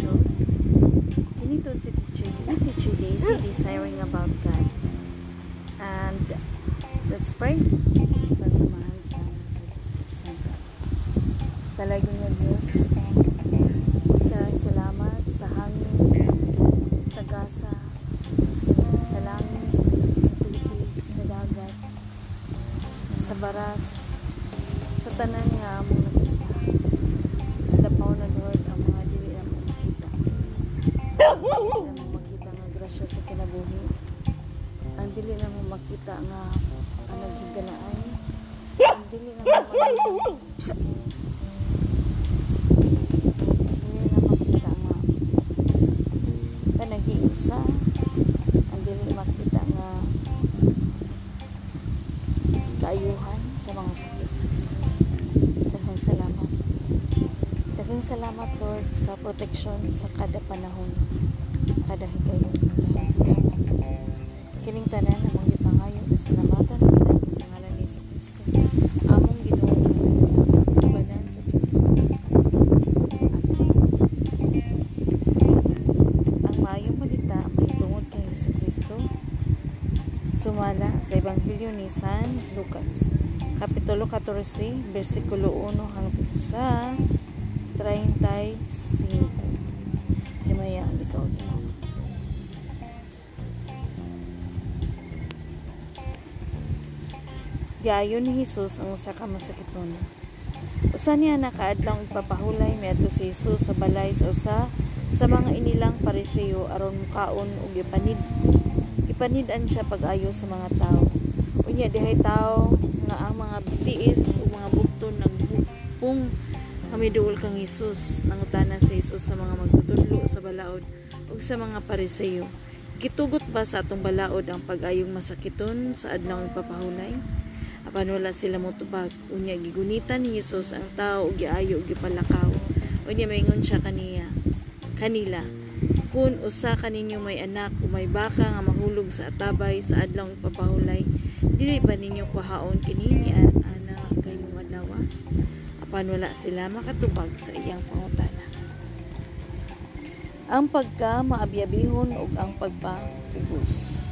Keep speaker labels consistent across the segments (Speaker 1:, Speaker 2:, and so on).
Speaker 1: sunod nga episode. Kini to si Teacher, ni Teacher Daisy desiring about God. And let's pray. Talagang nga Diyos, dahil salamat sa hangin, sa gasa, sa langit, sa tubig, sa dagat, sa baras, sa tanan nga among makita nga ang naghigalaan. Ang dili na makita. Dili na makita nga panagiusa. Ang dili makita nga kaayuhan sa mga sakit. Daghang salamat. Daghang salamat Lord sa proteksyon sa kada panahon, kada higayon. Daghang salamat. Kining tanan among gipangayo na salamatan namin sa ngalan ni Hesus Kristo. Among Ginoo nga Diyos, ibanan sa Diyos sa. Ang maayong balita mahitungod kay Hesus Kristo sumala sa Ebanghelyo ni San Lucas Kapitulo 14 versikulo 1 hangtod sa 35 Himaya ang ikaw Ginoo Giayon ni Hesus ang usa ka masakiton. Usa niya nakaadlong ipapahulay miadto si Hesus sa balay sa usa sa mga inilang pariseyo aron mukaon ug ipanid ipanidan siya pag-ayo sa mga tao. Unya dihay tao nga ang mga tiis o mga bugton nagbupong kamiduol kang Hesus nangutana si Hesus sa mga magtutudlo sa balaod ug sa mga pariseyo. Gitugot ba sa atong balaod ang pag-ayong masakiton sa adlong ipapahulay? Apan wala sila motubag. Unya gigunitan ni Hesus ang tao ug giayo ug gipalakaw. Unya maingon siya kaniya kanila kun usa kaninyo may anak o may baka nga mahulog sa atabay sa adlaw ipapahulay dili ba ninyo kuhaon kini ni an- ana kayong adlaw apan wala sila makatubag sa iyang pangutana ang pagka maabyabihon ug ang pagpapugos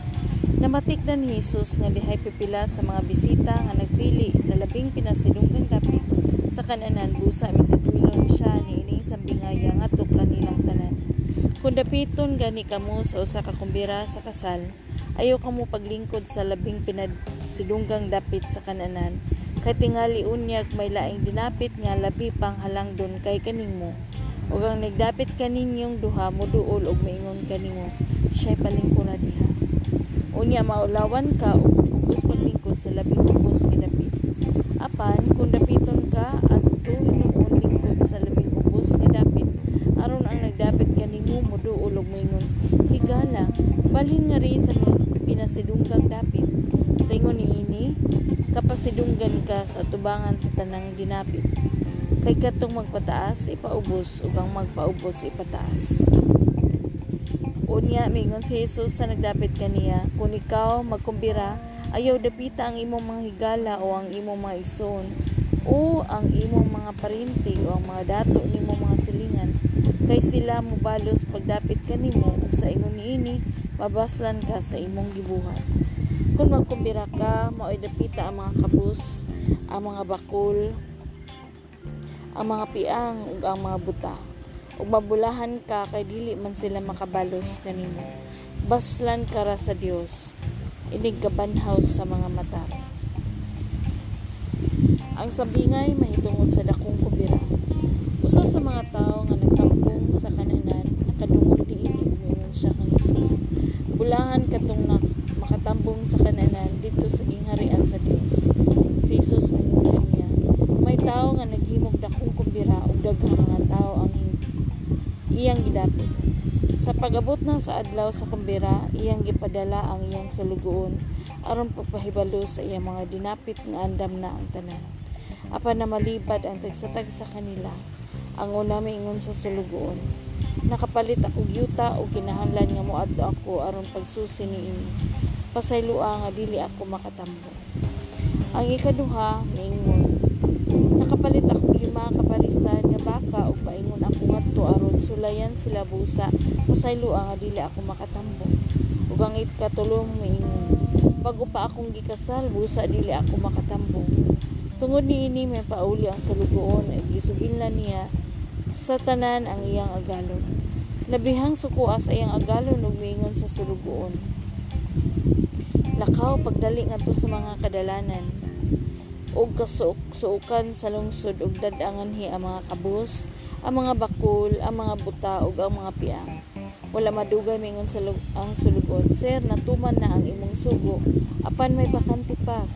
Speaker 1: Namatik na ni Jesus nga dihay pipila sa mga bisita nga nagpili sa labing pinasidunggang dapit sa kananan busa misigulon siya ni ining sambingaya nga tukla nilang tanan. Kung dapiton gani kamo sa usa ka kumbira sa kasal, ayaw kamo paglingkod sa labing pinasidunggang dapit sa kananan. Kay tingali unyag may laing dinapit nga labi pang halangdon kay kanimo. Ug ang nagdapit kaninyong duha moduol og maingon kanimo, siya'y palingkura diha. Unya maulawan ka o pupugos paglingkod sa labing ubos nga dapit. Apan kung dapiton ka at hinuon lingkod sa labing ubos nga dapit, aron ang nagdapit kanimo moduol og moingon, higala, balhin nga ri sa pinasidunggang dapit. Sa ingon niini, kapasidunggan ka sa tubangan sa tanang dinapit. Kay katong magpataas, ipaubos ug ang magpaubos ipataas. Unya, mingon si Jesus sa nagdapit kaniya, kung ikaw magkumbira, ayaw dapita ang imong mga higala o ang imong mga ison, o ang imong mga parinti o ang mga dato nimong mga silingan, kay sila mubalos pagdapit kanimo ug sa ingon niini, mabaslan ka sa imong gibuhat. Kung magkumbira ka, mao'y dapita ang mga kabus, ang mga bakol, ang mga piang ug ang mga buta ug mabulahan ka kay dili man sila makabalos kanimo. Baslan ka ra sa Dios inig kabanhaw sa mga mata. Ang sabingay mahitungod sa dakong kubira. Usa sa mga tao nga nagtampong sa kananan nakadungog diini mingon siya kang Hesus bulahan katong na makatambong sa kananan dito sa gingharian sa Dios si Jesus mingon niya may tao nga naghimog dakong kumbira ug daghang mga tao ang iyang gidapit. Sa pag-abot na sa adlaw sa kumbira, iyang gipadala ang iyang sulugoon aron pagpahibalo sa iyang mga dinapit nga andam na ang tanan. Apan na malibad ang tagsatag sa kanila, ang una miingon sa sulugoon. nakapalit ako yuta o kinahanglan nga moadto ako aron pagsusi niini pasayloa nga dili ako makatambo ang ikaduha niingon nakapalit ako lima ka parisan nga baka ug paingon ako sulayan sila busa. Pasayloa nga dili ako makatambo. Ug ang ikatulong miingon bago pa akong gikasal busa dili ako makatambo. Tungod niini may pauli ang salugoon. Ug gisugilan niya sa tanan ang iyang agalon nabihang sukuas sa iyang agalon ug miingon sa sulugoon lakaw pagdali ngadto sa mga kadalanan ug kasuok-suokan sa lungsod ug dadanganhi ang mga kabus ang mga bakul ang mga buta ug ang mga piang. Wala madugay mingon sa ang sulugon sir natuman na ang imong sugo apan may bakante pa?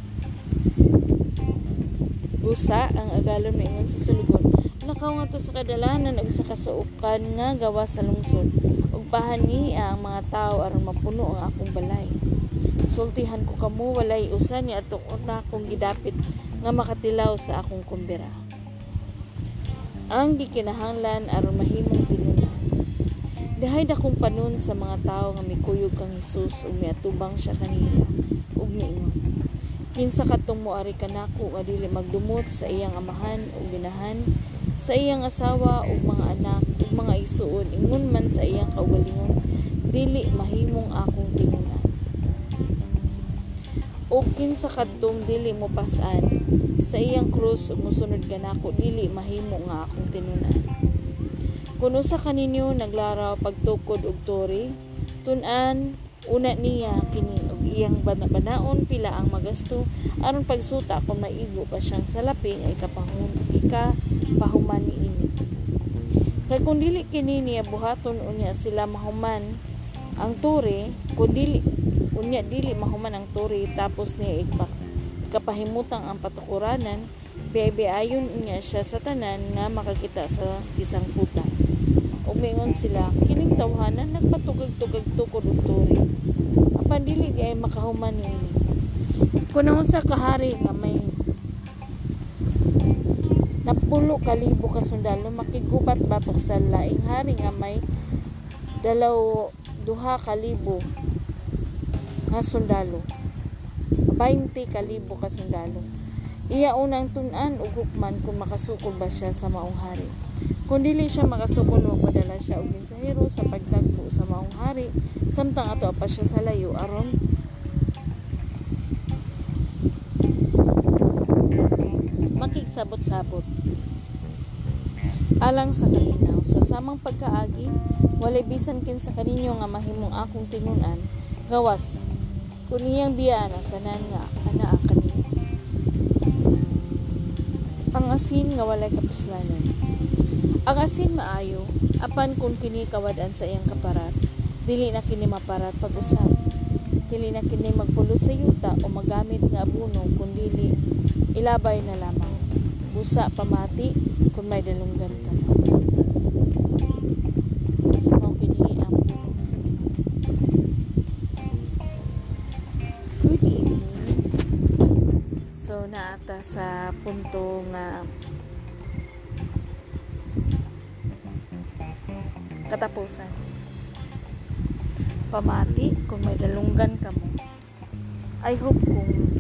Speaker 1: Busa ang agalon mingon sa sulugon nakaw nga to sa kadalanan ug sa kasuokan nga gawa sa lungsod ug pahani ang mga tao aron mapuno ang akong balay. Sultihan ko kamo walay usan ni atong una kong gidapit nga makatilaw sa akong kumbira ang gikinahanglan aron mahimong tinunan Dahay dakong panon sa mga tao nga mikuyog kang Hesus ug miatubang siya kanila ug miingon. Kinsa katong moari kanako nga dili magdumot sa iyang amahan ug binahan, sa iyang asawa ug mga anak ug mga isuon ingon man sa iyang kaugalingon, dili mahimong akong tinunan. Ug kinsa kadtong dili mo pasan sa iyang krus ug mosunod kanako dili mahimo nga akong tinunan. Kung usa kaninyo naglaraw pagtukod og tori, tun-an una niya kini og iyang bana- banaon pila ang magasto aron pagsuta kung maigo pa siyang salaping ay kapahun ika pahuman niini. Kay kung dili kini niya buhaton unya sila mahuman ang tori, kung dili unya dili mahuman ang tori tapos niya ikapahimutang ang patukuranan, biyayon niya siya sa tanan nga makakita sa isang puta. Umingon sila, kining tawhanan nagpatugag-tugag tukod og turi. Apan dili di ay makahuman niini. Kuno sa kahari nga may napulo kalibo ka sundalo makigubat batok sa laing hari nga may dalaw duha kalibo nga sundalo. 20 kalibo ka iya unang tunan ug hukman kung makasukol ba siya sa maong hari. Kung dili siya makasukol mo padala siya og mensahero sa pagtagpo sa maong hari. Samtang ato pa siya sa layo aron? Makigsabot-sabot. Alang sa kalinaw sa samang pagkaagi walay bisan kinsa kaninyo nga mahimong akong tinunan gawas. Kun iyang biyaan ang tanan nga anaa kanino pangasin nga walay kapuslanan. Ang asin maayo apan kung kini kawadan sa iyang kaparat dili na kini maparat pag-usab dili na kini magpulo sa yuta o magamit nga abuno kun dili ilabay na lamang. Busa pamati kung may dalunggan ka Naata sa punto nga katapusan. Pamati kung may dalunggan ka mo. I hope kung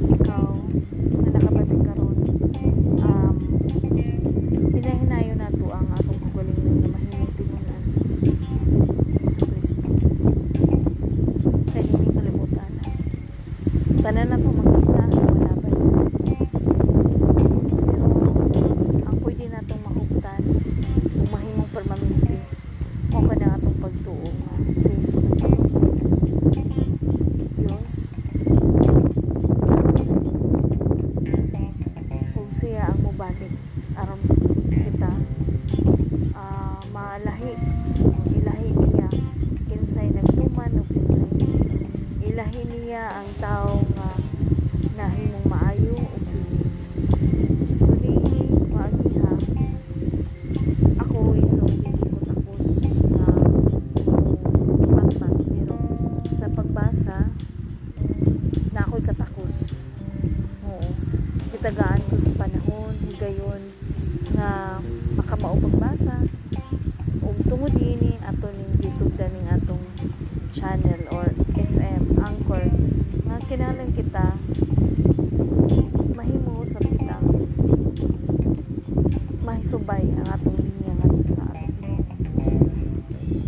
Speaker 1: mahisubay ang atong linya ngadto sa atong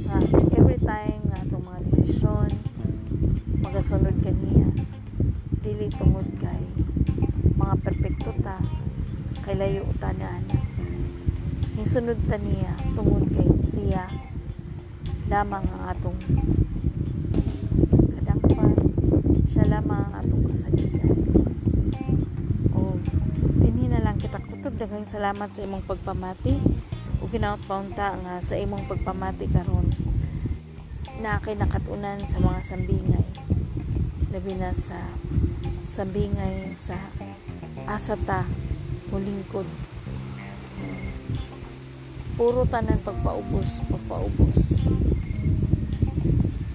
Speaker 1: nga every time nga atong mga desisyon magasunod kaniya dili tungod kay mga perpekto ta kay layo ta na ana Yung sunod ta niya tungod kay siya lamang ang atong kadangpan. Siya lamang ang atong kasaligan kutob daghang salamat sa imong pagpamati. Ug kinaot paunta nga sa imong pagpamati karon na kay nakatunan sa mga sambingay. Labi na sa sambingay sa asata mulingkod puro tanan pagpaubos pagpaubos.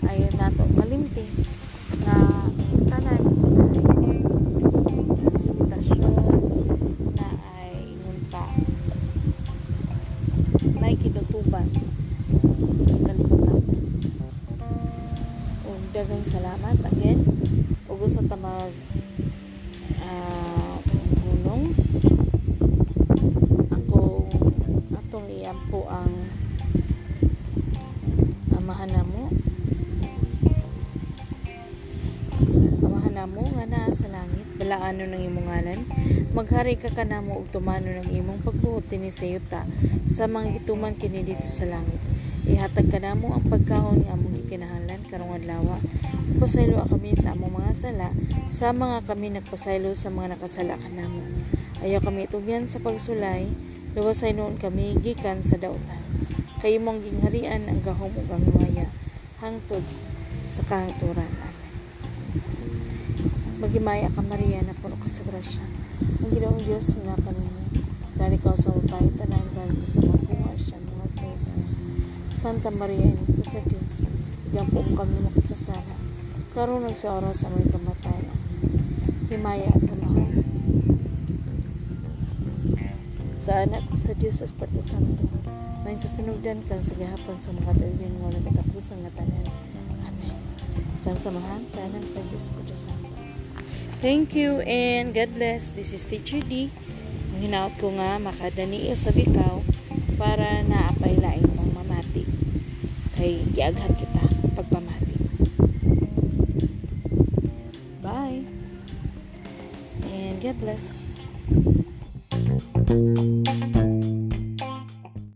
Speaker 1: Ayon nato kalimti nga tanan balaano ng imong ngalan maghari ka kanamo ug tumano ng imong pagbuot dinhi sa yuta. Sa mga gituman kini dito sa langit. Ihatag kanamo ang pagkaon nga among gikinahanglan karong adlaw pasaylo kami sa among mga sala. Sa mga kami nagpasaylo sa mga nakasala kanamo ayaw kami tugyan sa pagsulay. Luwasay noon kami gikan sa dautan. Kay imong gingharian ang gahom ug ang hangtod sa kahangturan amen Magimaya ka Maria na puno ka sa grasya. Ang ginoong Diyos mo na kanimo. Dali ka sa upay, tanan dali sa mabuha siya mga sa Jesus. Santa Maria, ini ka sa Diyos. Igampo mo kami makasasala. Karunag sa oras sa may kamatayan. Himaya sa mahal. Sa anak sa Diyos sa Espiritu Santo. May sa sinugdan kan sa gihapon sa mga katuigin mo na katapusan nga tanan. Amen. San samahan sa anak sa Diyos Espiritu Santo. Thank you and God bless. This is Teacher D. Hinaot ko nga makadaniyo sa bikaw para naapay laing pang mamati. Kay giaghat kita pagpamati. Bye. And God bless.